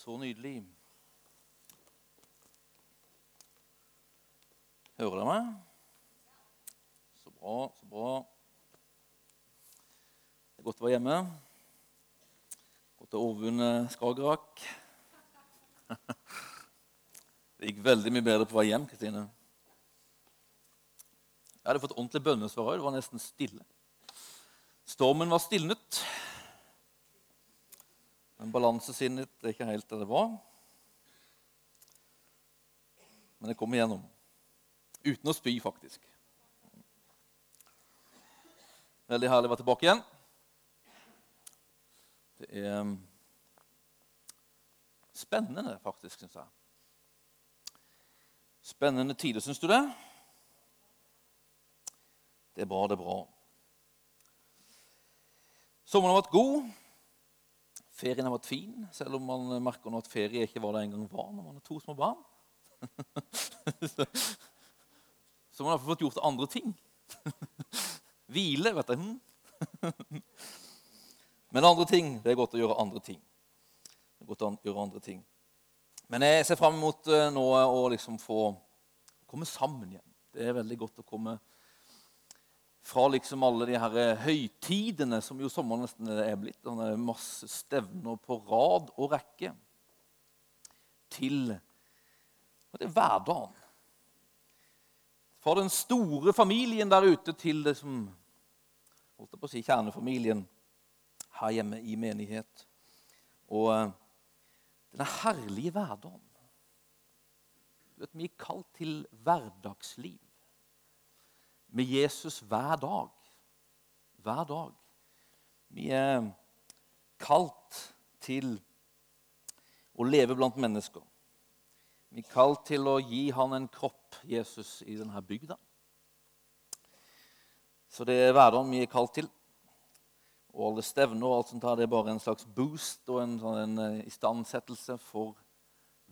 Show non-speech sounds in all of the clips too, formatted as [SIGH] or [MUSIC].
Så nydelig. Hører dere meg? Så bra, så bra. Det er godt å være hjemme. Godt å overvunne Skagerrak. Det gikk veldig mye bedre på vei hjem, Kristine. Jeg hadde fått ordentlig bønnesvar òg. Det var nesten stille. Stormen var stilnet. Men balansesinnet er ikke helt der det var. Men jeg kom igjennom. Uten å spy, faktisk. Veldig herlig å være tilbake igjen. Det er um, spennende, faktisk, syns jeg. Spennende tider, syns du det? Det er bra, det er bra. Sommeren har vært god. Ferien har vært fin, selv om man merker nå at ferie ikke var det en gang var når man har to små barn. [LAUGHS] Så man har fått gjort andre ting. [LAUGHS] Hvile, vet jeg. [LAUGHS] Men andre ting Det er godt å gjøre andre ting. Det er godt å gjøre andre ting. Men jeg ser fram mot eh, nå å liksom få komme sammen igjen. Det er veldig godt å komme sammen fra liksom alle de her høytidene som jo sommeren nesten er blitt. Det er masse stevner på rad og rekke. Til det er hverdagen. Fra den store familien der ute til det som holdt jeg på å si, kjernefamilien her hjemme i menighet. Og eh, denne herlige hverdagen. Du vet, Vi er kalt til hverdagsliv med Jesus hver dag. Hver dag. Vi er kalt til å leve blant mennesker. Vi er kalt til å gi han en kropp, Jesus, i denne bygda. Så det er hverdagen vi er kalt til. Og alle stevner og alt sånt her, det er bare en slags boost og en, sånn, en eh, istandsettelse for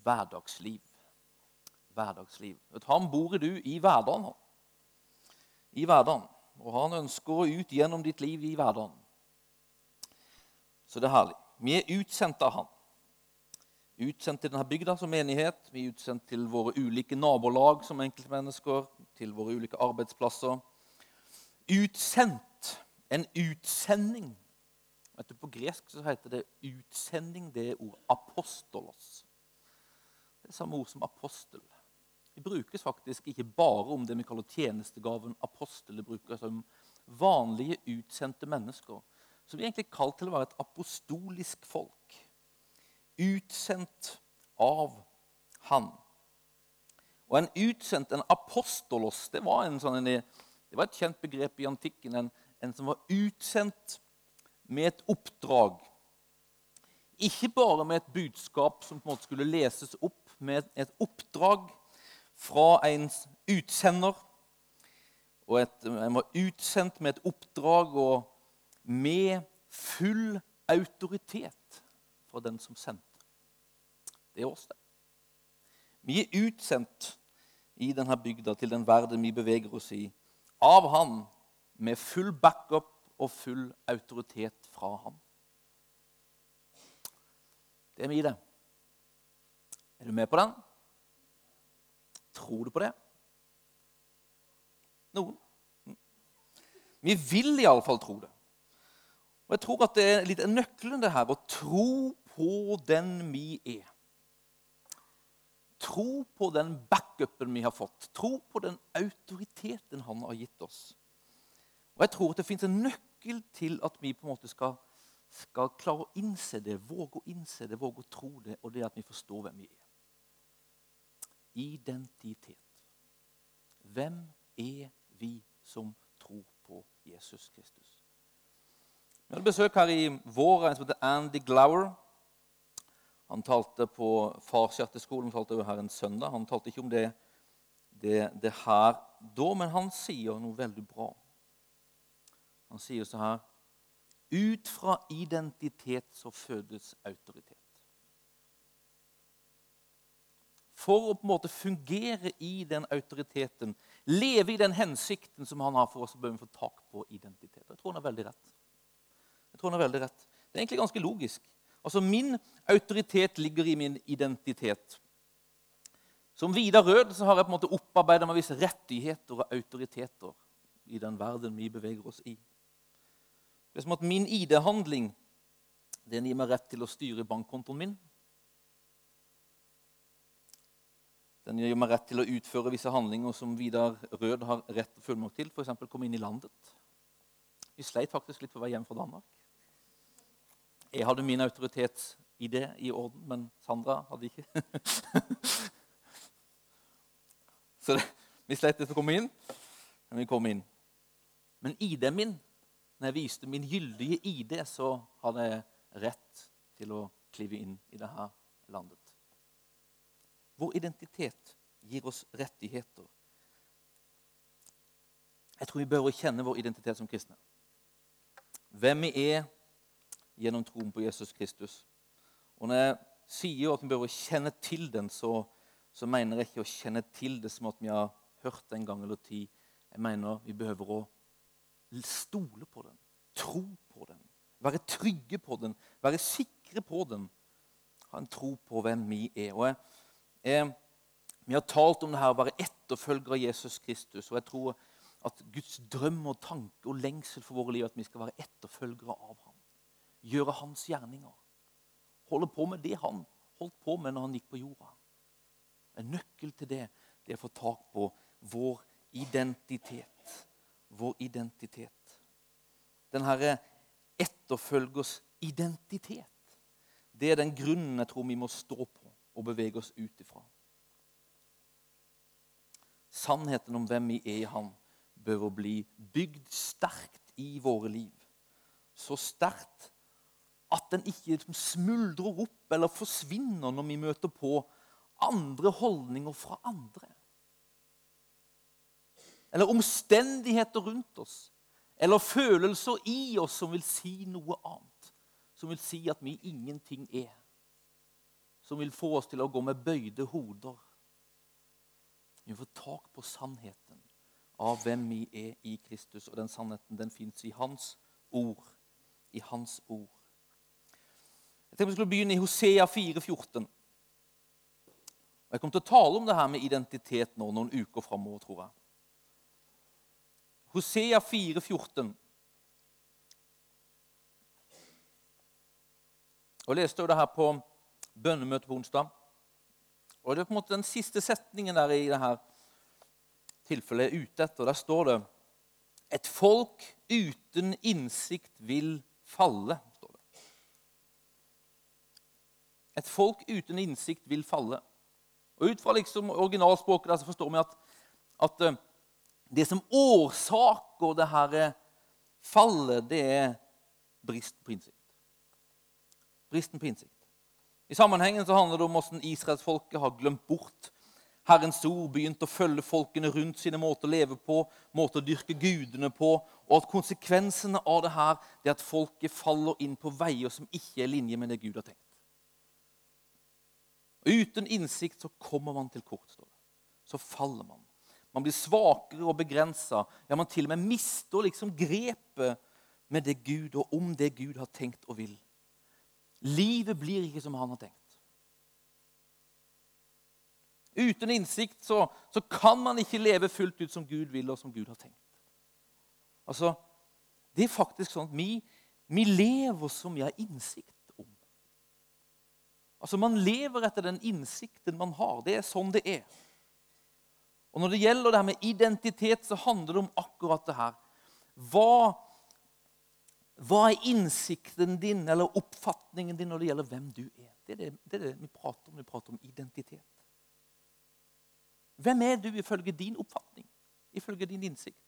hverdagsliv. Hverdagsliv. Han bor du i hverdagen. han i hverdagen. Og han ønsker å ut gjennom ditt liv i hverdagen. Så det er herlig. Vi er utsendt av han. Utsendt til denne bygda som menighet. Vi er utsendt til våre ulike nabolag som enkeltmennesker. Til våre ulike arbeidsplasser. Utsendt. En utsending. Vet du, på gresk så heter det utsending. Det er ord apostolos. Det er samme ord som apostel. Det brukes faktisk ikke bare om det vi kaller tjenestegaven apostel. Det brukes om vanlige, utsendte mennesker. Som vi er egentlig kalt til å være et apostolisk folk. Utsendt av Han. Og en utsendt, en apostolos, det var, en sånn, det var et kjent begrep i antikken. En, en som var utsendt med et oppdrag. Ikke bare med et budskap som på en måte skulle leses opp, med et oppdrag fra en utsender. Og et, en var utsendt med et oppdrag og med full autoritet fra den som sendte. Det er oss, det. Vi er utsendt i denne bygda til den verden vi beveger oss i, av Han, med full backup og full autoritet fra Han. Det er vi, det. Er du med på den? Tror du på det? Noen? Vi vil iallfall tro det. Og Jeg tror at det er litt nøkkelen det her, å tro på den vi er. Tro på den backupen vi har fått. Tro på den autoriteten han har gitt oss. Og Jeg tror at det fins en nøkkel til at vi på en måte skal, skal klare å innse det, våge å innse det, våge å tro det, og det at vi forstår hvem vi er identitet. Hvem er vi som tror på Jesus Kristus? Vi hadde besøk her i vår en som heter Andy Glower. Han talte på Farshjerteskolen talte her en søndag. Han talte ikke om det, det, det her da, men han sier noe veldig bra. Han sier så her Ut fra identitet så fødes autoritet. For å på en måte fungere i den autoriteten, leve i den hensikten som han har for oss, så bør vi få tak på identitet. Jeg tror han har veldig rett. Jeg tror han har veldig rett. Det er egentlig ganske logisk. Altså, Min autoritet ligger i min identitet. Som Vidar Rød så har jeg på en måte opparbeida meg visse rettigheter og autoriteter i den verden vi beveger oss i. Det er som at min ID-handling den gir meg rett til å styre bankkontoen min. Den gir meg rett til å utføre visse handlinger som Vidar Rød har rett og fullmakt til, f.eks. komme inn i landet. Vi sleit faktisk litt på vei hjem fra Danmark. Jeg hadde min autoritet i det i orden, men Sandra hadde ikke. [LAUGHS] Så det, vi sleit litt å komme inn, men vi kom inn. Men ID-en min, når jeg viste min gyldige ID, så hadde jeg rett til å klive inn i dette landet. Vår identitet gir oss rettigheter. Jeg tror vi bør kjenne vår identitet som kristne. Hvem vi er gjennom troen på Jesus Kristus. Og Når jeg sier at vi bør kjenne til den, så, så, mener jeg ikke å kjenne til det som at vi har hørt det en gang eller ti. Jeg mener vi behøver å stole på den, tro på den, være trygge på den, være sikre på den. Ha en tro på hvem vi er. Og jeg, jeg, vi har talt om det her å være etterfølger av Jesus Kristus. Og jeg tror at Guds drøm og tanke og lengsel for våre liv er at vi skal være etterfølgere av ham. Gjøre hans gjerninger. Holde på med det han holdt på med når han gikk på jorda. En nøkkel til det det er å få tak på vår identitet. Vår identitet. Den herre etterfølgers identitet. Det er den grunnen jeg tror vi må stå på og bevege oss ut ifra. Sannheten om hvem vi er i Han, bør bli bygd sterkt i våre liv. Så sterkt at den ikke liksom smuldrer opp eller forsvinner når vi møter på andre holdninger fra andre. Eller omstendigheter rundt oss eller følelser i oss som vil si noe annet. Som vil si at vi ingenting er. Som vil få oss til å gå med bøyde hoder. Vi får tak på sannheten av hvem vi er i Kristus. Og den sannheten den fins i Hans ord. I Hans ord. Jeg tenkte vi skulle begynne i Hosea 4,14. Jeg kommer til å tale om det her med identitet nå noen uker framover, tror jeg. Hosea 4, 14. Og leste jo det her på bønnemøtet på onsdag. Og Det er på en måte den siste setningen der i dette tilfellet er ute etter. Der står det Et folk uten innsikt vil falle. står det. Et folk uten innsikt vil falle. Og Ut fra liksom originalspråket der så forstår vi at, at eh, det som årsaker det her fallet, det er bristen på innsikt. Bristen på innsikt. I sammenhengen så handler det om hvordan israelsfolket har glemt bort Herrens ord, begynt å følge folkene rundt sine måter å leve på, måter å dyrke gudene på, og at konsekvensene av det her er at folket faller inn på veier som ikke er i linje med det Gud har tenkt. Og uten innsikt så kommer man til kort. står det. Så faller man. Man blir svakere og begrensa. Ja, man til og med mister liksom grepet med det Gud og om det Gud har tenkt og vil. Livet blir ikke som han har tenkt. Uten innsikt så, så kan man ikke leve fullt ut som Gud vil og som Gud har tenkt. Altså, Det er faktisk sånn at vi, vi lever som vi har innsikt om. Altså, Man lever etter den innsikten man har. Det er sånn det er. Og Når det gjelder det her med identitet, så handler det om akkurat det her. Hva, hva er innsikten din eller oppfatningen din når det gjelder hvem du er? Det er det, det er det, vi prater om. Vi prater om identitet. Hvem er du ifølge din oppfatning, ifølge din innsikt?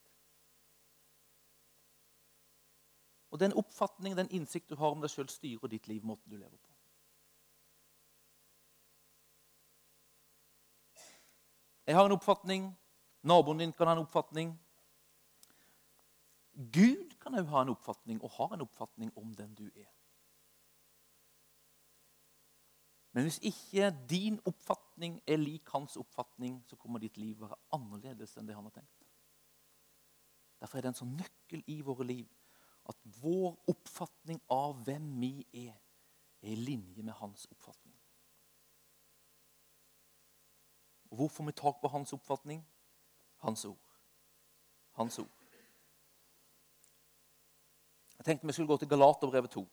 Og Den oppfatning, den innsikt du har om deg sjøl, styrer ditt liv, måten du lever på. Jeg har en oppfatning. Naboen din kan ha en oppfatning. Gud kan òg ha en oppfatning, og har en oppfatning om den du er. Men hvis ikke din oppfatning er lik hans oppfatning, så kommer ditt liv være annerledes enn det han har tenkt. Derfor er det en sånn nøkkel i våre liv at vår oppfatning av hvem vi er, er i linje med hans oppfatning. Og Hvor får vi tak på hans oppfatning? Hans ord. Hans ord. Jeg tenkte vi skulle gå til Galaterbrevet 2.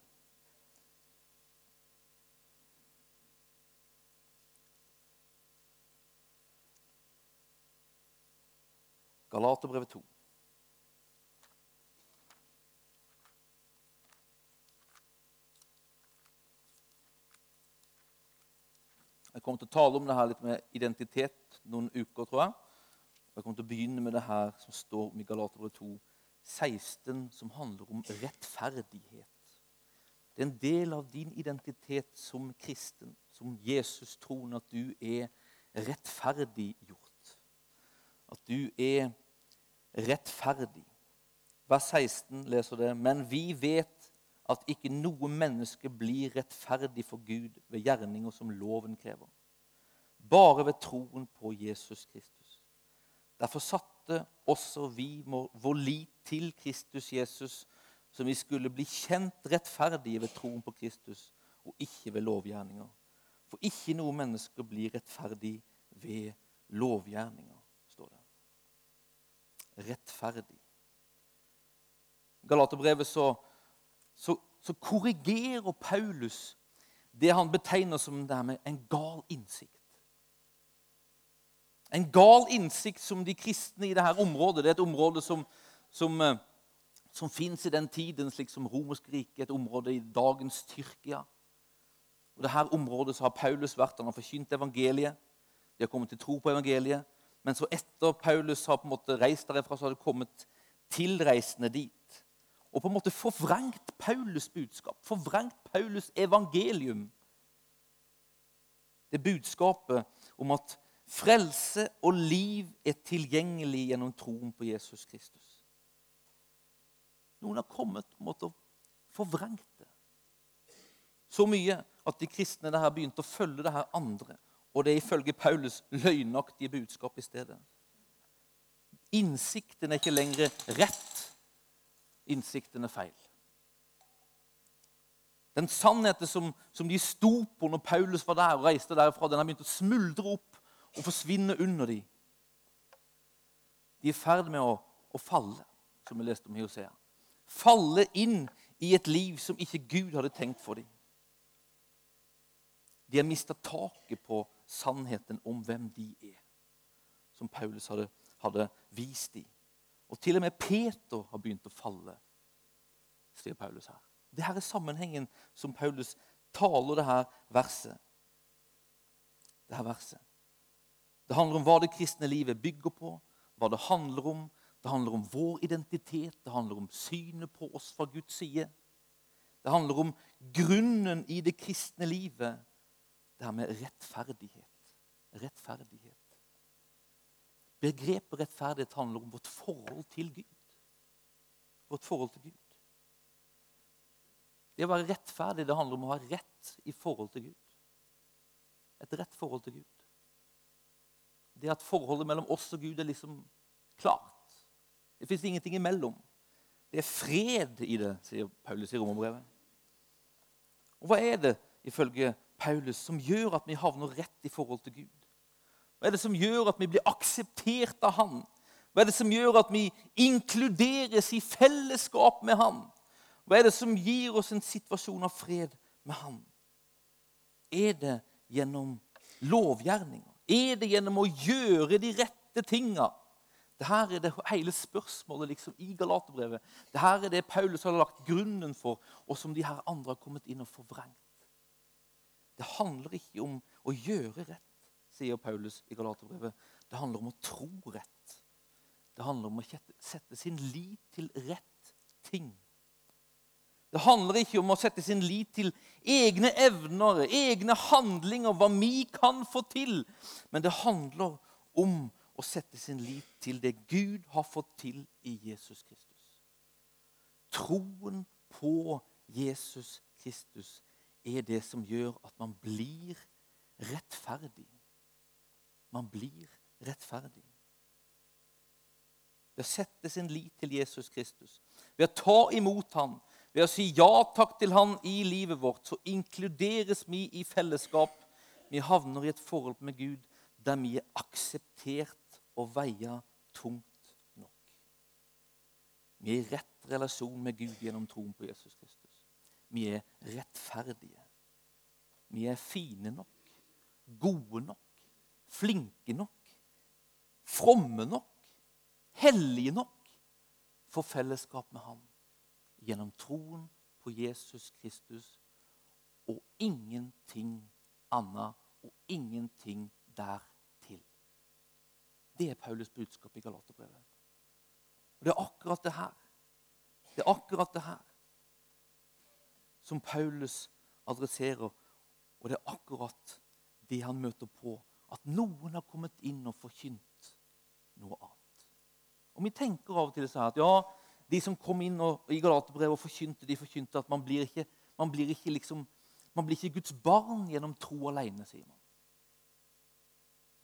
Galaterbrevet 2. Jeg kommer til å tale om det her litt med identitet noen uker, tror jeg. Jeg kommer til å begynne med det her som står om i Galaterbrevet 2, 16, som handler om rettferdighet. Det er en del av din identitet som kristen, som Jesus tror at du er rettferdiggjort. At du er rettferdig. Vers 16 leser det. Men vi vet at ikke noe menneske blir rettferdig for Gud ved gjerninger som loven krever. Bare ved troen på Jesus Kristus. Derfor satte også vi vår lit til Kristus Jesus, som vi skulle bli kjent rettferdige ved troen på Kristus, og ikke ved lovgjerninger. For ikke noe menneske blir rettferdig ved lovgjerninger, står det. Rettferdig. Galaterbrevet så så, så korrigerer Paulus det han betegner som det med en gal innsikt. En gal innsikt som de kristne i dette området Det er et område som, som, eh, som fins i den tiden, slik som romersk rike, et område i dagens Tyrkia. Og dette området så har Paulus vært, han har forkynt evangeliet. De har kommet til tro på evangeliet. Men så etter Paulus har på en måte reist derfra, så har det kommet tilreisende dit og på en måte forvrengt Paulus' budskap, forvrengt Paulus' evangelium. Det budskapet om at frelse og liv er tilgjengelig gjennom troen på Jesus Kristus. Noen har kommet og måtte forvrengt det. Så mye at de kristne der har begynt å følge det her andre. Og det er ifølge Paulus løgnaktige budskap i stedet. Innsikten er ikke lenger rett innsikten er feil. Den sannheten som, som, de sto på når Paulus var der og reiste derfra, den har begynt å smuldre opp og forsvinner under dem. De er i ferd med å, å, falle, som vi leste om i Hosea. Falle inn i et liv som ikke Gud hadde tenkt for dem. De har mista taket på sannheten om hvem de er, som Paulus hadde, hadde vist dem. Og til og med Peter har begynt å falle, sier Paulus her. Det her er sammenhengen som Paulus taler det her verset. Det her verset. Det handler om hva det kristne livet bygger på, hva det handler om. Det handler om vår identitet, det handler om synet på oss fra Guds side. Det handler om grunnen i det kristne livet, det her med rettferdighet. Rettferdighet. Begrepet rettferdighet handler om vårt forhold til Gud. Vårt forhold til Gud. Det å være rettferdig det handler om å ha rett i forhold til Gud. Et rett forhold til Gud. Det at forholdet mellom oss og Gud er liksom klart. Det fins ingenting imellom. Det er fred i det, sier Paulus i romerbrevet. Og hva er det, ifølge Paulus, som gjør at vi havner rett i forhold til Gud? Hva er det som gjør at vi blir akseptert av Han? Hva er det som gjør at vi inkluderes i fellesskap med Han? Hva er det som gir oss en situasjon av fred med Han? Er det gjennom lovgjerninger? Er det gjennom å gjøre de rette tinga? Dette er det hele spørsmålet liksom, i Galaterbrevet. Dette er det Paulus har lagt grunnen for, og som de her andre har kommet inn og forvrengt. Det handler ikke om å gjøre rett sier Paulus i Galaterbrevet. Det handler om å tro rett. Det handler om å sette sin lit til rett ting. Det handler ikke om å sette sin lit til egne evner, egne handlinger, hva vi kan få til. Men det handler om å sette sin lit til det Gud har fått til i Jesus Kristus. Troen på Jesus Kristus er det som gjør at man blir rettferdig. Man blir rettferdig. Ved å sette sin lit til Jesus Kristus, ved å ta imot ham, Ved å si ja takk til Han i livet vårt, så inkluderes vi i fellesskap. Vi havner i et forhold med Gud der vi er akseptert og veier tungt nok. Vi er i rett relasjon med Gud gjennom troen på Jesus Kristus. Vi er rettferdige. Vi er fine nok, gode nok, flinke nok, fromme nok, hellige nok for fellesskap med Han gjennom troen på Jesus Kristus og ingenting annet og ingenting dertil. Det er Paulus budskap i Galaterbrevet. Og Det er akkurat det her Det er akkurat det her som Paulus adresserer, og det er akkurat det han møter på. At noen har kommet inn og forkynt noe annet. Og Vi tenker av og til sånn at ja, de som kom inn og, i Galaterbrevet og forkynte, de forkynte at man blir ikke, man blir ikke, liksom, man blir ikke Guds barn gjennom tro alene, sier man.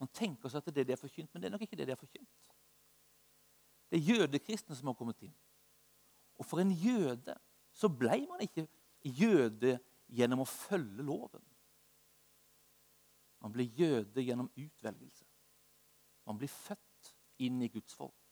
Man tenker seg at det er det de har forkynt, men det er nok ikke det de har forkynt. Det er jødekristne som har kommet inn. Og for en jøde så ble man ikke jøde gjennom å følge loven. Man ble jøde gjennom utvelgelse. Man blir født inn i Guds folk.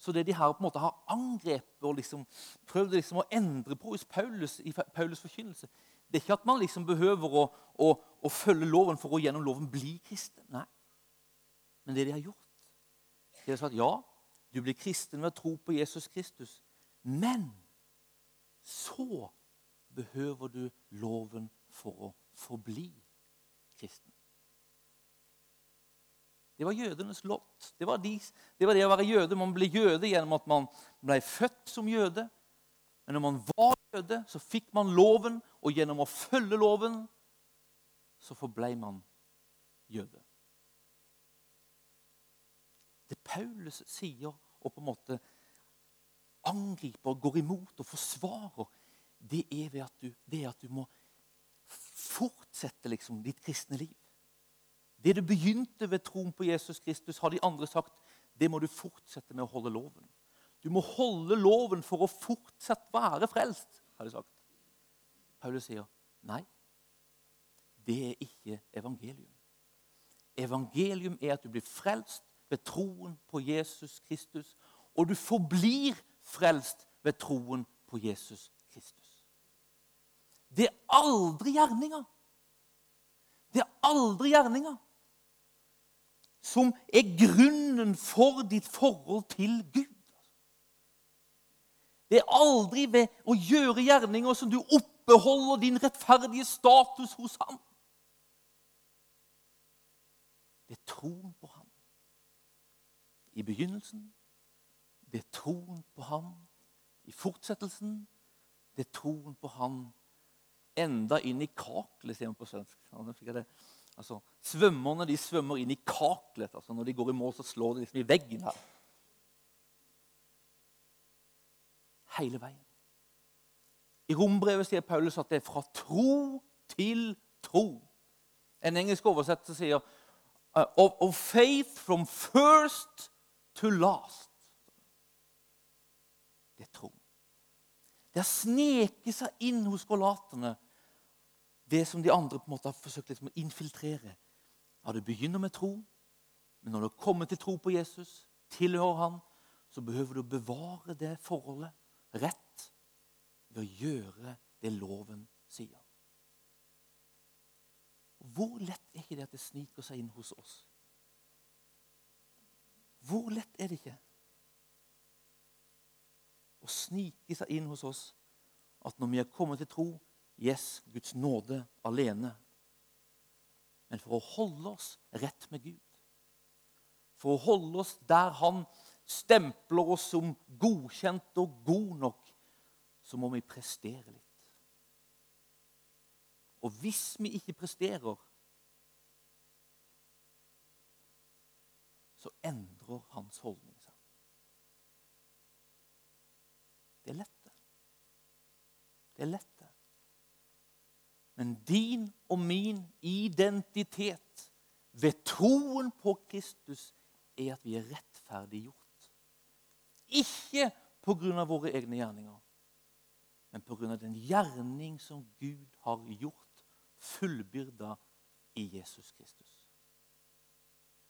Så det de her på en måte har angrepet og liksom prøvd liksom å endre på hos Paulus, i Paulus' forkynnelse, det er ikke at man liksom behøver å, å, å, følge loven for å gjennom loven bli kristen. Nei. Men det de har gjort, de har sagt ja, du blir kristen ved å tro på Jesus Kristus. Men så behøver du loven for å forbli kristen. Det var jødenes lott. Det var, de, det var, det å være jøde. Man ble jøde gjennom at man ble født som jøde. Men når man var jøde, så fikk man loven, og gjennom å følge loven så forblei man jøde. Det Paulus sier og på en måte angriper, går imot og forsvarer, det er at du, det er at du må fortsette liksom, ditt kristne liv. Det du begynte ved troen på Jesus Kristus, har de andre sagt, det må du fortsette med å holde loven. Du må holde loven for å fortsatt være frelst, har de sagt. Paulus sier nei. Det er ikke evangelium. Evangelium er at du blir frelst ved troen på Jesus Kristus. Og du forblir frelst ved troen på Jesus Kristus. Det er aldri gjerninger. Det er aldri gjerninger som er grunnen for ditt forhold til Gud. Det er aldri ved å gjøre gjerninger som du oppbeholder din rettferdige status hos ham. Det er troen på ham i begynnelsen. Det er troen på ham i fortsettelsen. Det er troen på ham enda inn i kaklet, sier man på svensk. Altså, svømmerne de svømmer inn i kaklet. Altså, når de går i mål, så slår de liksom i veggen her. Hele veien. I rombrevet sier Paulus at det er fra tro til tro. En engelsk oversetter sier uh, of, of faith from first to last. Det er tro. Det har sneket seg inn hos galaterne det som de andre på en måte har forsøkt liksom å infiltrere. Ja, Det begynner med tro, men når du kommer til tro på Jesus, tilhører han, så behøver du å bevare det forholdet rett ved å gjøre det loven sier. Hvor lett er ikke det at det sniker seg inn hos oss? Hvor lett er det ikke å snike seg inn hos oss at når vi er kommet til tro, Yes, Guds nåde alene. Men for å holde oss rett med Gud, for å holde oss der Han stempler oss som godkjent og god nok, så må vi prestere litt. Og hvis vi ikke presterer, så endrer hans holdning seg. Det er lett, det. Det er lett. Men din og min identitet ved troen på Kristus er at vi er rettferdiggjort. Ikke av våre egne gjerninger, men av den gjerning som Gud har gjort, fullbyrda i Jesus Kristus.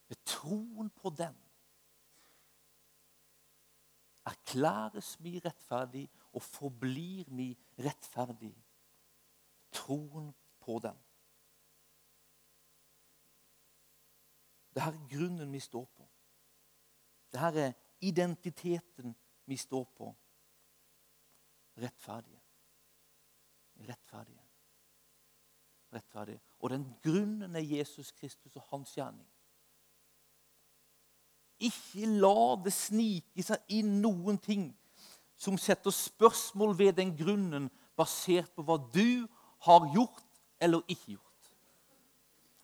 Ved troen på den erklæres vi rettferdig og forblir vi rettferdig. Troen på den. Dette er grunnen vi står på. Dette er identiteten vi står på. Rettferdige. Rettferdige. Rettferdige. Og den grunnen er Jesus Kristus og hans gjerning. Ikke la det snike seg inn noen ting som setter spørsmål ved den grunnen, basert på hva du har gjort eller ikke gjort.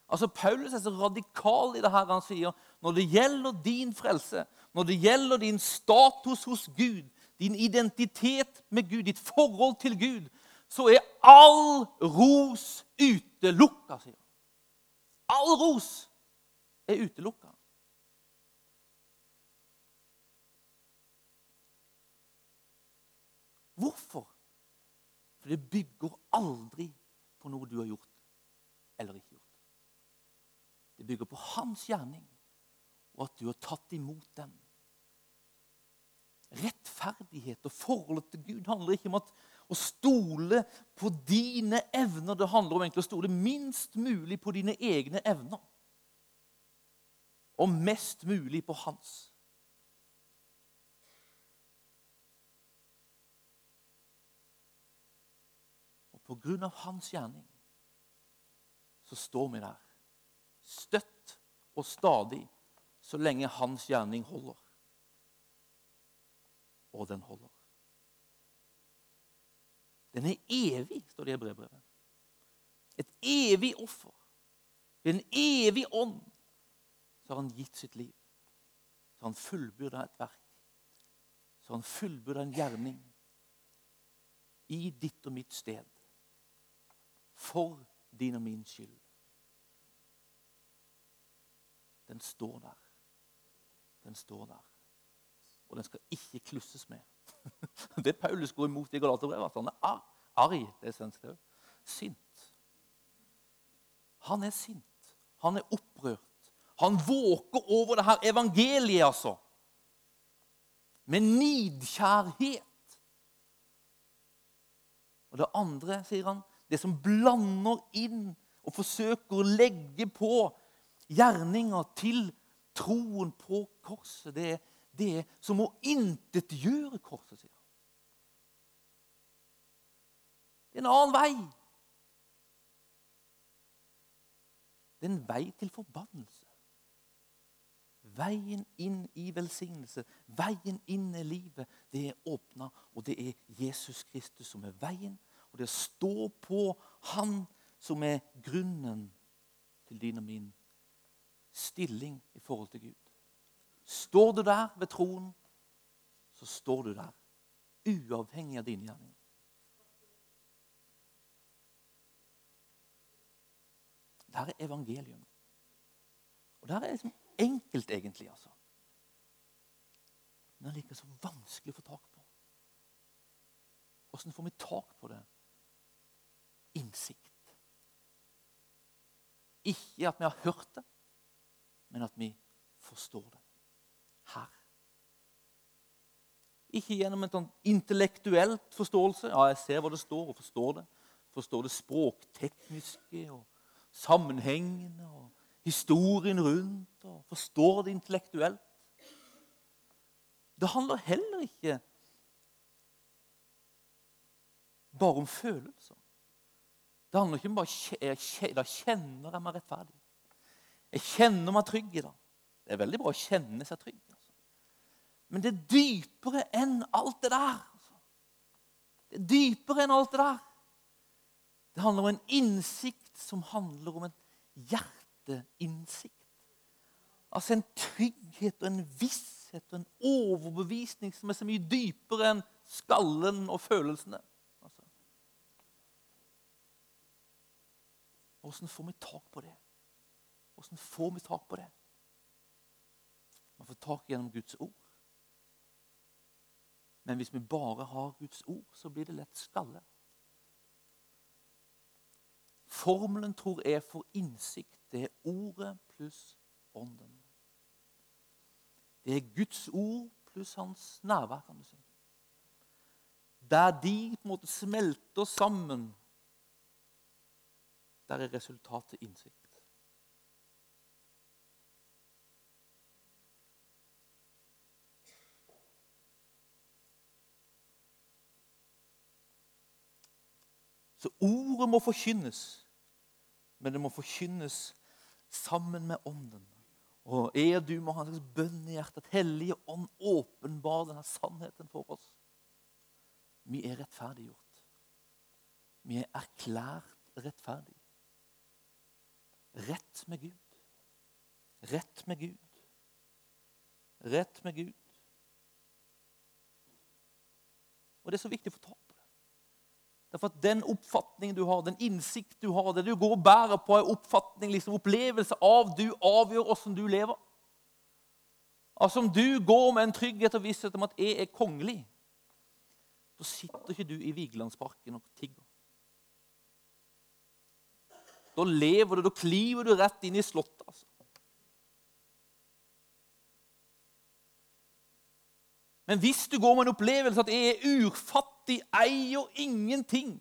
Altså, Paulus er så radikal i det her han sier når det gjelder din frelse, når det gjelder din status hos Gud, din identitet med Gud, ditt forhold til Gud, så er all ros utelukka, sier han. All ros er utelukka. Hvorfor? For det bygger aldri på noe du har gjort eller ikke gjort. Det bygger på hans gjerning, og at du har tatt imot den. Rettferdighet og forholdet til Gud handler ikke om at, å stole på dine evner. Det handler om egentlig å stole minst mulig på dine egne evner. Og mest mulig på hans. På grunn av hans gjerning, så står vi der. Støtt og stadig så lenge hans gjerning holder. Og den holder. Den er evig, står det i brevbrevet. Et evig offer. Ved en evig ånd så har han gitt sitt liv. Så har han fullbyrda et verk. Så har han fullbyrda en gjerning i ditt og mitt sted for din og min skyld. Den står der. Den står der. Og den skal ikke klusses med. [LAUGHS] Det Paulus går imot i Galaterbrevet. Han er ar arg. Det er svensk òg. Sint. Han er sint. Han er opprørt. Han våker over det her evangeliet, altså. Med nidkjærhet. Og det andre, sier han, det som blander inn og forsøker å legge på gjerninger til troen på korset. Det er det som å intetgjøre korset, sier. Det er en annen vei. Det er en vei til forbannelse. Veien inn i velsignelse, veien inn i livet, det er åpna, og det er Jesus Kristus som er veien, og det å stå på Han som er grunnen til din og min stilling i forhold til Gud. Står du der ved troen, så står du der. Uavhengig av dine gjerninger. Der er evangelium. Og det er liksom enkelt, egentlig. altså. Men det like så vanskelig å få tak på. Åssen får vi tak på det? Innsikt. Ikke at vi har hørt det, men at vi forstår det her. Ikke gjennom en sånn intellektuelt forståelse. Ja, jeg ser hva det står, og forstår det. Forstår det språktekniske og sammenhengende og historien rundt. og Forstår det intellektuelt. Det handler heller ikke bare om følelser. Det handler ikke om bare jeg, Da kjenner jeg meg rettferdig. Jeg kjenner meg trygg i det. Det er veldig bra å kjenne seg trygg. Altså. Men det er dypere enn alt det der. Altså. Det er dypere enn alt det der. Det handler om en innsikt som handler om en hjerteinnsikt. Altså en trygghet og en visshet og en overbevisning som er så mye dypere enn skallen og følelsene. Åssen får vi tak på det? Åssen får vi tak på det? Man får tak gjennom Guds ord. Men hvis vi bare har Guds ord, så blir det lett skalle. Formelen tror jeg for innsikt, det er ordet pluss ånden. Det er Guds ord pluss hans nærvær, kan du si. Der de på en måte smelter sammen, der er resultatet innsikt. Så ordet må forkynnes, men det må forkynnes sammen med ånden. Og er du må ha en slags bønn i hjertet at Hellige Ånd åpenbar denne sannheten for oss. Vi er rettferdiggjort. Vi er erklært rettferdige. Rett med Gud. Rett med Gud. Rett med Gud. Og det er så viktig å få tak på det. Derfor at Den oppfatningen du har, den innsikt du har, det du går og bærer på, er oppfatning, liksom opplevelse av du avgjør åssen du lever. Altså Om du går med en trygghet og visshet om at jeg er kongelig, så sitter ikke du i Vigelandsparken og tigger. Da lever du, da kliver du rett inn i slottet. altså. Men hvis du går med en opplevelse at jeg er urfattig, eier ingenting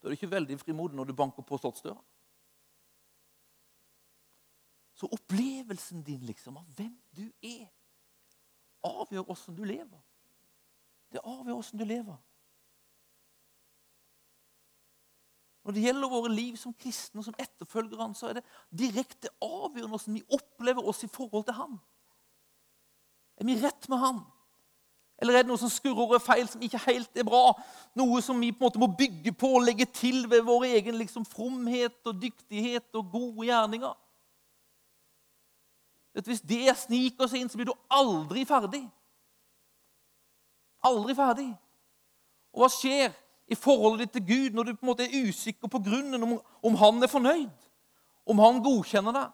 Da er du ikke veldig frimodig når du banker på slottsdøra. Så opplevelsen din liksom av hvem du er, avgjør åssen du lever. Det avgjør åssen du lever. Når det gjelder våre liv som kristne og som etterfølgere, så er det direkte avgjørende hvordan vi opplever oss i forhold til Han. Er vi rett med Han? Eller er det noe som skurrer og er feil, som ikke helt er bra? Noe som vi på en måte må bygge på og legge til ved vår egen liksom, fromhet og dyktighet og gode gjerninger? Hvis det sniker seg inn, så blir du aldri ferdig. Aldri ferdig. Og hva skjer i forholdet ditt til Gud når du på en måte er usikker på grunnen, om, om han er fornøyd? Om han godkjenner deg?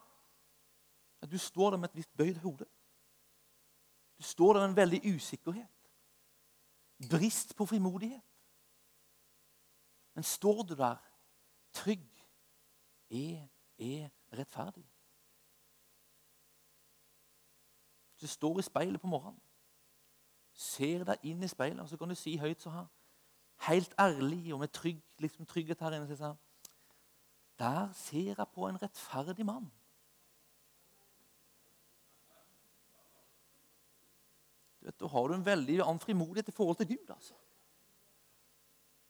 Du står der med et visst bøyd hode. Du står der med en veldig usikkerhet. Brist på frimodighet. Men står du der trygg? er, er rettferdig. Du står i speilet på morgenen, ser deg inn i speilet, og så kan du si høyt så her, helt ærlig og med trygg, liksom trygghet her inne sånn, Der ser jeg på en rettferdig mann. Du vet, Da har du en veldig annen frimodighet i forhold til Gud. altså.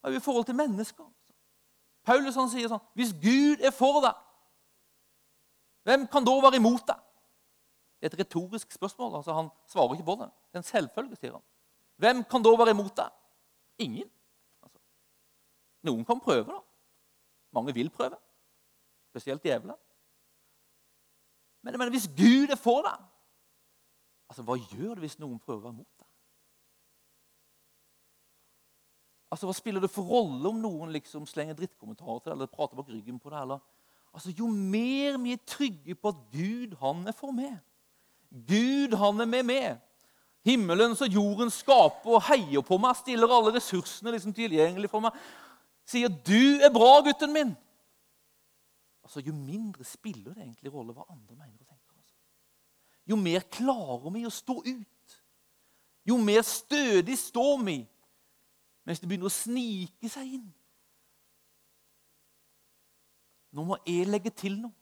I forhold til mennesker. Altså. Paulus han sier sånn Hvis Gud er for deg, hvem kan da være imot deg? Det er et retorisk spørsmål. altså Han svarer ikke på det. Det er en selvfølge, sier han. Hvem kan da være imot deg? Ingen. Noen kan prøve, da. Mange vil prøve. Spesielt djevelen. Men, men hvis Gud er for deg, altså, hva gjør det hvis noen prøver mot deg? Altså, Hva spiller det for rolle om noen liksom slenger drittkommentarer til deg eller prater bak ryggen på deg? Altså, Jo mer vi er trygge på at Gud han er for meg, Gud, han er med meg. Himmelens og jordens skaper og heier på meg, stiller alle ressursene liksom tilgjengelig for meg. Sier 'Du er bra, gutten min'. Altså, Jo mindre spiller det egentlig rolle hva andre mener og tenker. Altså. Jo mer klarer vi å stå ut. Jo mer stødig står vi mens det begynner å snike seg inn. Nå må jeg legge til noe.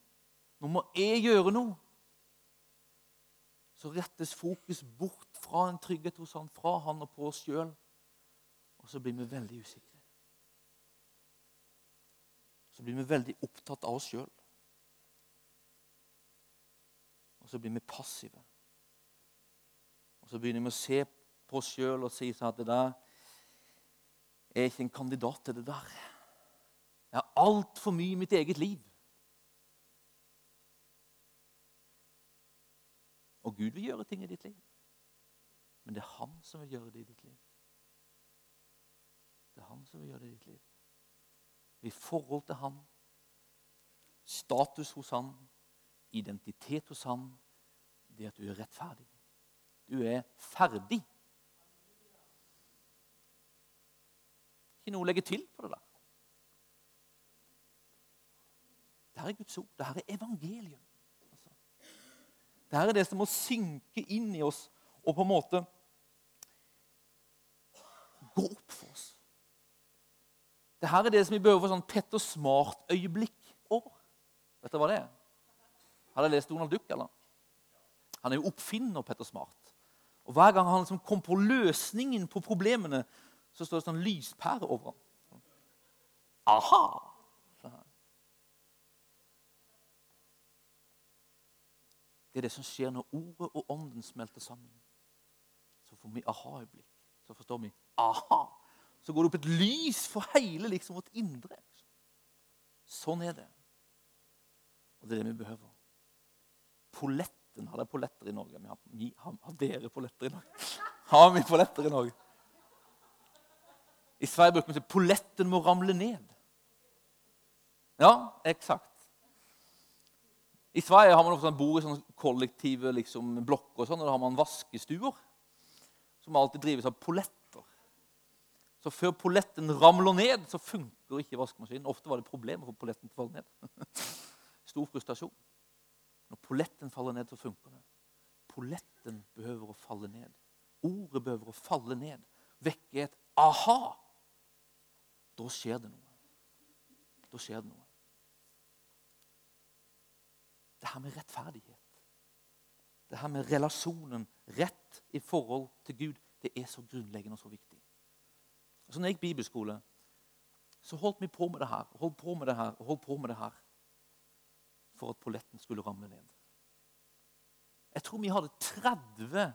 Nå må jeg gjøre noe så rettes fokus bort fra en trygghet hos han, fra han og på oss sjøl. Og så blir vi veldig usikre. Så blir vi veldig opptatt av oss sjøl. Og så blir vi passive. Og så begynner vi å se på oss sjøl og si sånn at det der er ikke en kandidat til det der. Jeg har altfor mye i mitt eget liv. Og Gud vil gjøre ting i ditt liv. Men det er han som vil gjøre det i ditt liv. Det er han som vil gjøre det i ditt liv i forhold til han, status hos han, identitet hos han, det at du er rettferdig. Du er ferdig. Ikke noe å legge til på det der. Dette er Guds ord. Dette er evangeliet. Altså. Dette er det som må synke inn i oss og på en måte gå opp for oss. Dette er det som vi behøver for sånn Petter Smart-øyeblikk over. Vet dere hva det er? Har dere lest Donald Duck, eller? Han er jo oppfinner, Petter Smart. Og Hver gang han liksom kom på løsningen på problemene, så står det sånn lyspære over ham. Aha! Det er det som skjer når ordet og ånden smelter sammen. Så får vi aha-øyeblikk. Så forstår vi aha. Så går det opp et lys for hele liksom, vårt indre. Sånn er det. Og det er det vi behøver. Poletten Har dere polletter i Norge? Vi har, vi har, har dere polletter i Norge? Har vi polletter i Norge? I Sverige bruker vi si 'polletten må ramle ned'. Ja, eksakt. I Sverige har man ofte sånn, bor i sånne kollektive liksom, blokker. og sånn, og Da har man vaskestuer som alltid drives av polletter. Så før polletten ramler ned, så funker ikke vaskemaskinen. Ofte var det problemer for polletten til å falle ned. [LAUGHS] Stor frustrasjon. Når polletten faller ned, så funker det. Polletten behøver å falle ned. Ordet behøver å falle ned. Vekke et aha. Da skjer det noe. Da skjer det noe. Det her med rettferdighet, det her med relasjonen, rett i forhold til Gud, det er så grunnleggende og så viktig. Så når jeg gikk bibelskole, så holdt vi på med det her og holdt på med det her og holdt på med det her for at polletten skulle ramle ned. Jeg tror vi hadde 30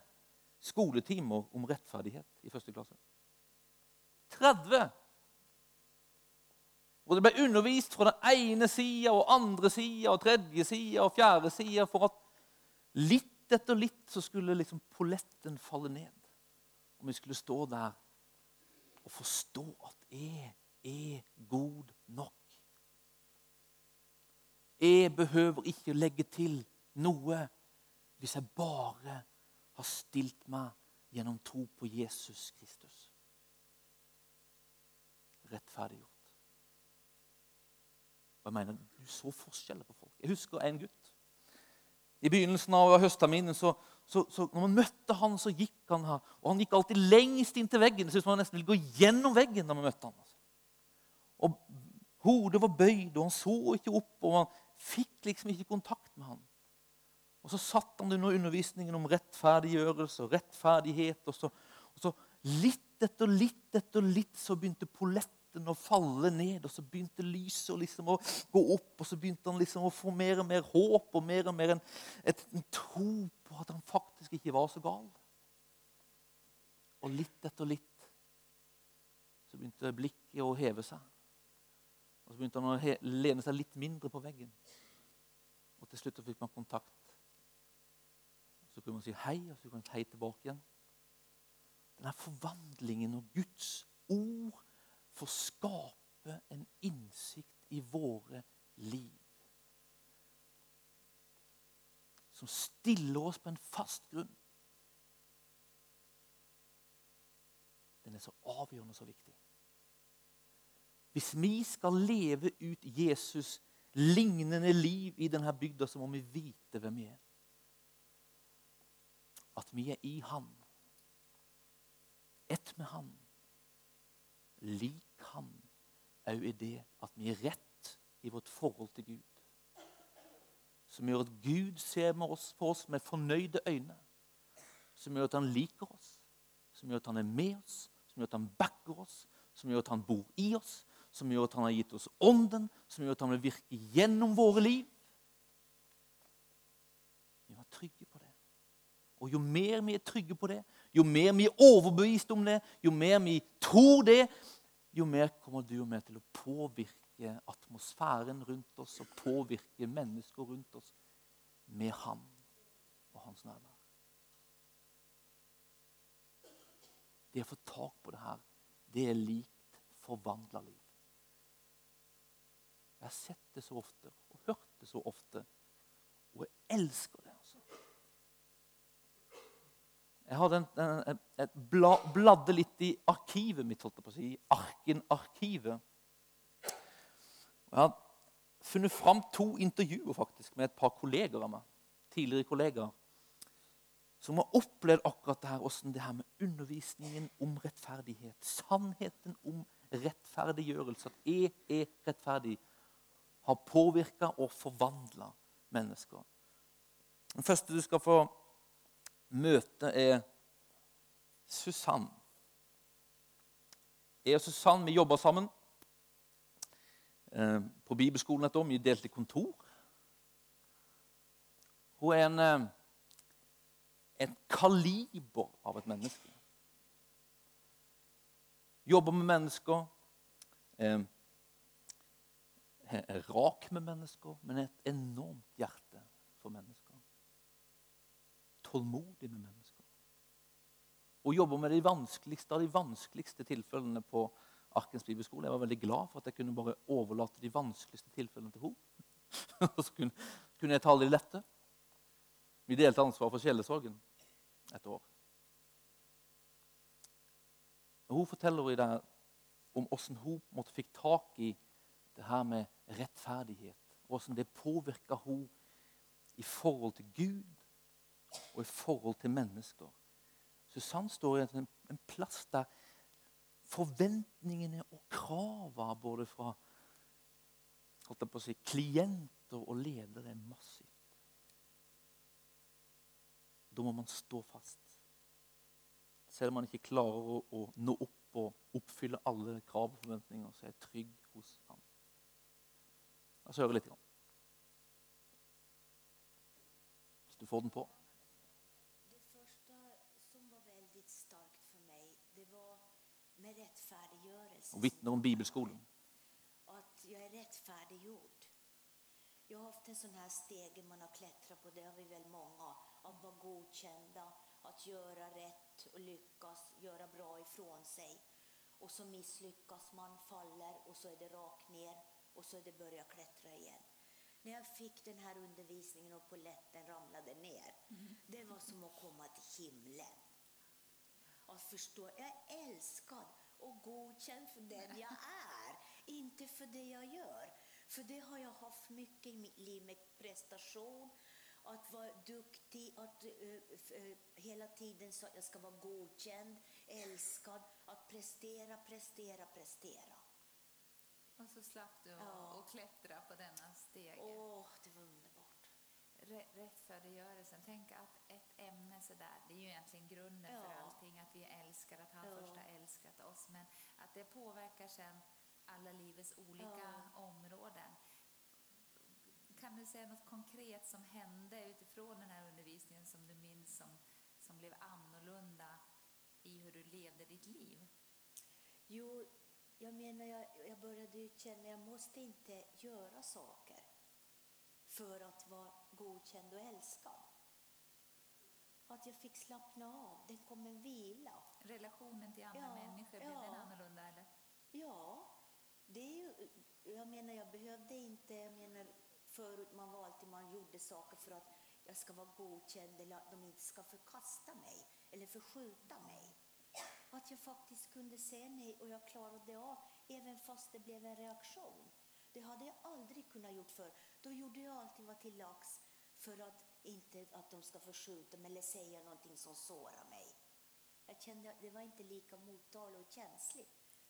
skoletimer om rettferdighet i første klasse. 30! Og det ble undervist fra den ene sida og andre sida og tredje sida og fjerde sida for at litt etter litt så skulle liksom polletten falle ned. Og vi skulle stå der og forstå at jeg er god nok. Jeg behøver ikke legge til noe hvis jeg bare har stilt meg gjennom tro på Jesus Kristus. Rettferdiggjort. Og jeg mener, Du så forskjeller på folk. Jeg husker en gutt. I begynnelsen av høstterminen så, så, så, når man møtte han, så gikk han her. Og han gikk alltid lengst inntil veggen. Det syntes man nesten ville gå gjennom veggen da man møtte han. Altså. Og Hodet var bøyd, og han så ikke opp. og man fikk liksom ikke kontakt med han. Og Så satt han under undervisningen om rettferdiggjørelse og rettferdighet. Og så, og så litt etter litt etter litt så begynte polletten å falle ned, og så begynte lyset liksom å gå opp, og så begynte han liksom å få mer og mer håp og mer og mer en, et, en tro at han faktisk ikke var så gal. Og litt etter litt så begynte blikket å heve seg. Og så begynte han å lene seg litt mindre på veggen. Og til slutt fikk man kontakt. Så kunne man si hei, og så kunne man si hei tilbake igjen. Denne forvandlingen og Guds ord får skape en innsikt i våre liv. Som stiller oss på en fast grunn. Den er så avgjørende og så viktig. Hvis vi skal leve ut Jesus' lignende liv i denne bygda, så må vi vite hvem vi er. At vi er i Han. Ett med Han. Lik Han òg i det at vi er rett i vårt forhold til Gud. Som gjør at Gud ser oss, på oss med fornøyde øyne. Som gjør at han liker oss, som gjør at han er med oss, som gjør at han backer oss, som gjør at han bor i oss, som gjør at han har gitt oss ånden, som gjør at han vil virke gjennom våre liv. Vi var trygge på det. Og jo mer vi er trygge på det, jo mer vi er overbevist om det, jo mer vi tror det, jo mer kommer du og meg til å påvirke atmosfæren rundt oss og påvirke mennesker rundt oss med Han og Hans nærvær. Det å få tak på det her, det er likt forvandla liv. Jeg har sett det så ofte og hørt det så ofte. Og jeg elsker det. altså. Jeg hadde en, en, et bla, bladde litt i arkivet mitt, holdt jeg på å si, Arken-arkivet. Jeg har funnet fram to intervjuer faktisk med et par kolleger av meg, tidligere kollegaer, som har opplevd akkurat det her, åssen det her med undervisningen om rettferdighet, sannheten om rettferdiggjørelse, at jeg er rettferdig, har påvirka og forvandla mennesker. Den første du skal få møte, er Susann. Jeg og Susann vi jobber sammen på bibelskolen et år. Vi delte kontor. Hun er en, eh, et kaliber av et menneske. Jobber med mennesker. Eh, er rak med mennesker, men et enormt hjerte for mennesker. Tålmodig med mennesker. Og jobber med de vanskeligste av de vanskeligste tilfellene på Arkens bibelskole. Jeg var veldig glad for at jeg kunne bare overlate de vanskeligste tilfellene til henne. [LAUGHS] Og så kunne, kunne jeg ta de lette. Vi delte ansvar for sjelesorgen et år. Og hun forteller i det om hvordan hun måtte fikk tak i det her med rettferdighet. Hvordan det påvirka hun i forhold til Gud og i forhold til mennesker. Susann står i en, en plass der forventningene og kravene både fra holdt jeg på å si, klienter og ledere er massivt. Da må man stå fast. Selv om man ikke klarer å, nå opp og oppfylle alle krav og forventninger, så er jeg trygg hos ham. La oss høre litt. Hvis du får den på. Det första som var väldigt starkt för mig, det var med rättfärdiggörelse. Og vitne om bibelskolen. At jeg er rettferdiggjort. Jeg har hatt en sånn her steg man har klättrat på, det har vi väl många. Å være godkjent, å gjøre rett og lykkes, gjøre bra ifrån seg. Og så mislykkes man, faller og så er det rakt ned, og så er det begynner å klatre igjen. Når jeg fikk denne undervisningen og polletten ramlade ned, det var som å komme til himlen. Å forstå Jeg er älskad och godkänd för den jag är, inte för det jag gör. För det har jag haft mycket i mitt liv med prestation, att vara duktig, att uh, uh, eh, hela tiden så att jag ska vara godkänd, älskad, att prestera, prestera, prestera. Och så slapp du Ja. och klättra på denna stege. Åh, det var underbart. Rä- Rättfärdiggörelsen. Tänk att ett ämne sådär, det är ju egentligen grunden för allting, att vi älskar, att han Ja. först har älskat oss. Men att det påverkar sen alla livets olika områden. Kan du säga något konkret som hände utifrån den här undervisningen som du minns som, som blev annorlunda i hur du levde ditt liv? Jo, jag menar, jag, jag började känna jag måste inte göra saker för att vara godkänd och älskad. Att jag fick slappna av, det kom en vila. Relationen till andra Ja, människor, blev ja. den annorlunda eller? Ja, det är ju, jag menar jag behövde inte, jag menar förut man var alltid, man gjorde saker för att jag ska vara godkänd eller att de inte ska förkasta mig eller förskjuta mig. Att jag faktiskt kunde säga nej och jag klarade av, även fast det blev en reaktion. Det hade jag aldrig kunnat gjort för. Då gjorde jag alltid vad till lags för att inte att de ska förskjuta mig eller säga någonting som sårar mig. Jag kände att det var inte lika mottaglig och känslig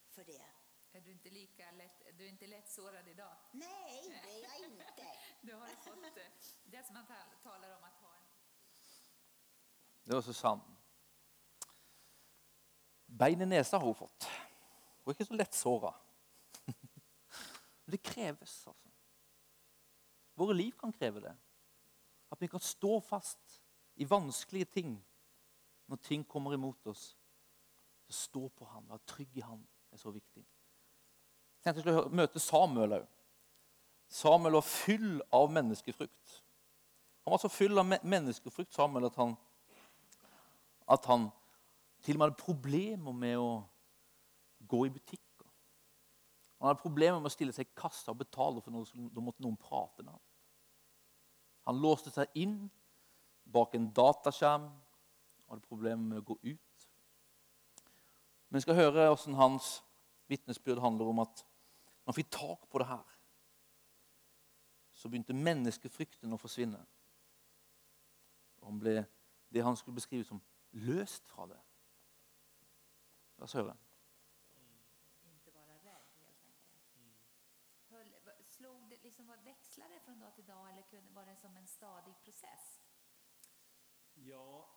för det. Är du inte lika lätt, du är inte lätt sårad idag? Nej, det är jag inte. [LAUGHS] Du har fått eh, det som man tal- talar om att ha en Det var Susanne. Bein i nesa har hun fått. Hun er ikke så lett såra. [LAUGHS] Men det kreves, altså. Våre liv kan kreve det. At vi kan stå fast i vanskelige ting når ting kommer imot oss. Så stå på Han, være trygg i Han, er så viktig. Jeg tenkte skulle møte Samuel òg. Samuel var full av menneskefrukt. Han var så full av menneskefrukt, Samuel, at han at han til og med hadde problemer med å gå i butikker. Han hadde problemer med å stille seg i kassa og betale, for noe, da måtte noen prate med ham. Han låste seg inn bak en dataskjerm hadde problemer med å gå ut. Men vi skal høre hvordan hans vitnesbyrd handler om at når han fikk tak på det her, så begynte menneskefrykten å forsvinne. Og han ble det han skulle beskrive som løst fra det. La oss høre. Inte vara rädd helt enkelt. Höll, slog det, liksom, var- det dag eller var det som en stadig process? Ja,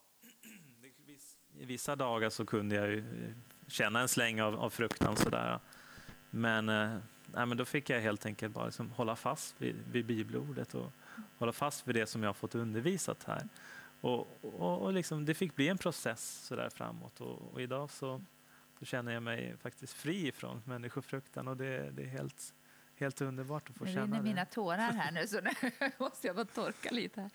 [CLEARS THROAT] i vissa dager så kunde jeg ju eh, en släng av, av fruktan sådär. Men, eh, men da fick jeg helt enkelt bare liksom hålla fast vid, vid bibelordet og hålla fast vid det som jeg har fått undervisat her. Och, och, och liksom, det fikk bli en process sådär framåt och, och idag så så kjenner jeg meg faktisk fri fra människofruktan och det, det er helt, helt underbart att få kjenne det. rinner det. mina tårar här nu så nu [LAUGHS] måste jag bara torka lite här.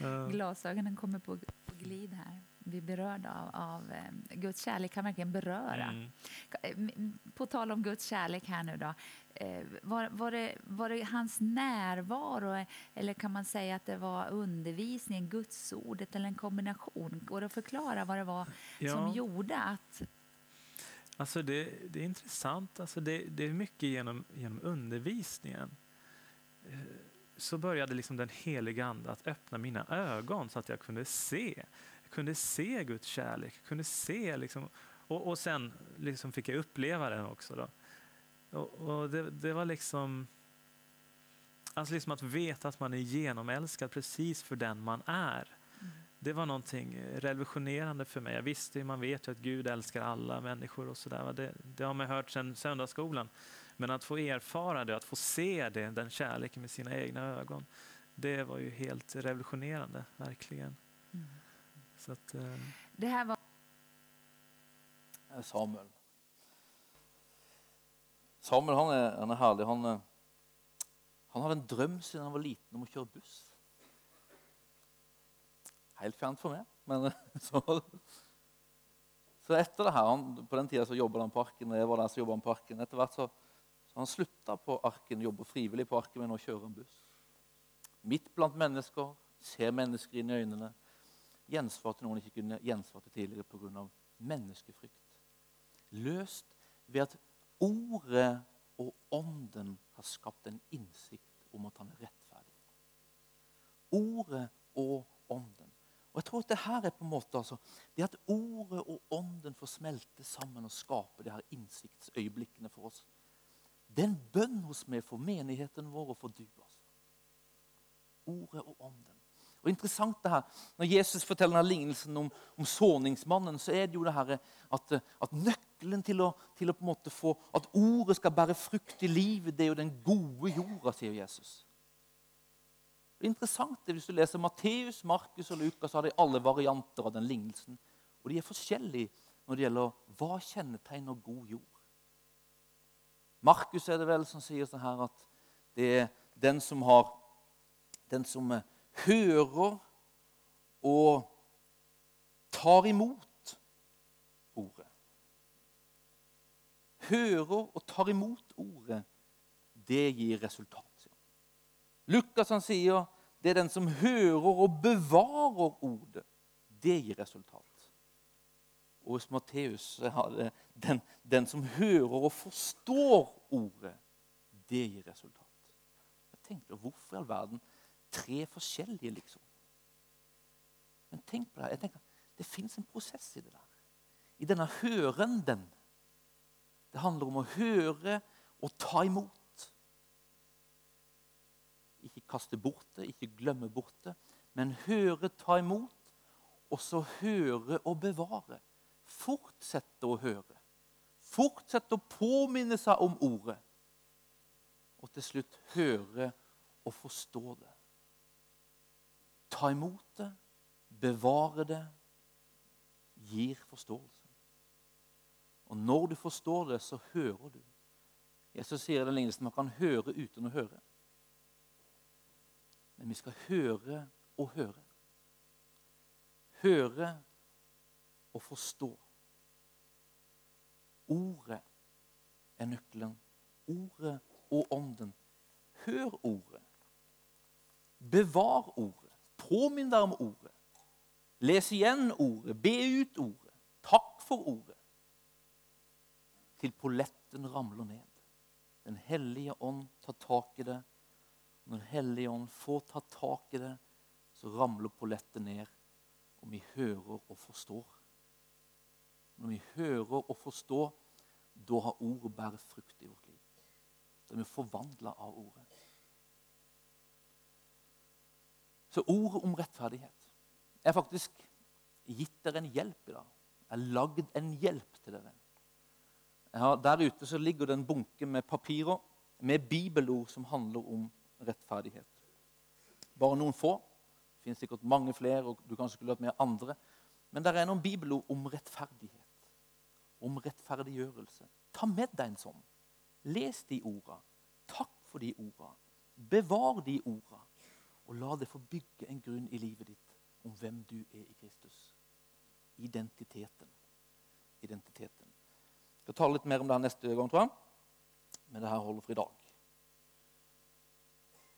Ja. Glasögonen kommer på, på glid här. Vi är berörda av, av eh, Guds kärlek kan verkligen beröra. Mm. Eh, På tal om Guds kärlek här nu då. eh, Var, var, det, var det hans närvaro eller kan man säga att det var undervisningen, Gudsordet eller en kombination? Går det att förklara vad det var som gjorde att... Alltså det, det är intressant. Alltså det, det är mycket genom, genom undervisningen. Eh, Så började liksom den heliga Ande att öppna mina ögon så att jag kunde se. Jag kunde se Guds kärlek. Jag kunde se liksom, och, och sen liksom fick jag uppleva den också. Då. Och, och det, det var liksom... Alltså liksom att veta att man är genomälskad precis för den man är. Det var noe revolusjonerende for meg. Jeg visste jo, man vet jo at Gud elsker alle mennesker. og så sådär. Det, det har man hørt siden søndagsskolen. Men å få erfare det, å få se det, den kjærligheten med sine egne øyne, Det var jo helt revolutionerande, verkligen. Så at, eh, Det her var Samuel. Samuel han er, han er herlig. Han, eh, han hadde en drøm siden han var liten om å kjøre buss. Helt fjernt for meg. Men [LAUGHS] så, så etter det her, han, På den tida så jobbet han på Arken. jeg var der så han på Arken. Etter hvert så, så han slutta på Arken, jobber frivillig på Arken, men nå kjører han buss. Midt blant mennesker, ser mennesker inn i øynene. Gjensvar til noen ikke kunne gjensvart til tidligere pga. menneskefrykt løst ved at ordet og ånden har skapt en innsikt om at han er rettferdig. Ordet og ånden. Og jeg tror at det her er på en måte altså, Det at ordet og ånden får smelte sammen og skape de her innsiktsøyeblikkene for oss, det er en bønn hos meg for menigheten vår og for du. altså. Ordet og ånden. Og interessant det her, Når Jesus forteller denne lignelsen om, om såningsmannen, så er det jo det her at, at nøkkelen til å, til å på en måte få At ordet skal bære frukt i livet, det er jo den gode jorda, sier Jesus. Det er interessant det, Hvis du leser Matteus, Markus og Lukas, så har de alle varianter av den lignelsen. Og de er forskjellige når det gjelder hva kjennetegner god jord. Markus er det vel som sier sånn her at det er den som har Den som eh, hører og tar imot ordet. Hører og tar imot ordet, det gir resultat. Lukas han sier det er den som hører og bevarer ordet. Det gir resultat. Og hos Matteus er det den, den som hører og forstår ordet, det gir resultat. Jeg tenkte, Hvorfor i all verden tre forskjellige, liksom? Men tenk på det. jeg tenker, Det fins en prosess i det der. I denne hørenden. Det handler om å høre og ta imot. Kaste bort det, ikke glemme bort det, men høre, ta imot, og så høre og bevare. Fortsette å høre. Fortsette å påminne seg om ordet. Og til slutt høre og forstå det. Ta imot det, bevare det, gir forståelse. Og når du forstår det, så hører du. Jesus sier det lignelsen man kan høre uten å høre. Men vi skal høre og høre. Høre og forstå. Ordet er nøkkelen. Ordet og ånden. Hør ordet. Bevar ordet. Påminn deg om ordet. Les igjen ordet, be ut ordet, takk for ordet. Til polletten ramler ned. Den hellige ånd tar tak i det. Når hellige ånd får ta tak i det, så ramler pollettet ned, og vi hører og forstår. Når vi hører og forstår, da har ordet bærer frukt i vårt liv. Da er vi forvandla av ordet. Så ordet om rettferdighet Jeg har faktisk gitt dere en hjelp i dag. Jeg har lagd en hjelp til dere. Ja, der ute så ligger det en bunke med papirer med bibelord som handler om rettferdighet. Bare noen få. Det finnes sikkert mange flere, og du kanskje skulle hatt med andre. Men det er noen bibelord om rettferdighet. Om rettferdiggjørelse. Ta med deg en sånn. Les de orda. Takk for de orda. Bevar de orda. Og la det få bygge en grunn i livet ditt om hvem du er i Kristus. Identiteten. Identiteten. Jeg skal tale litt mer om det her neste gang, tror jeg. Men det her holder for i dag.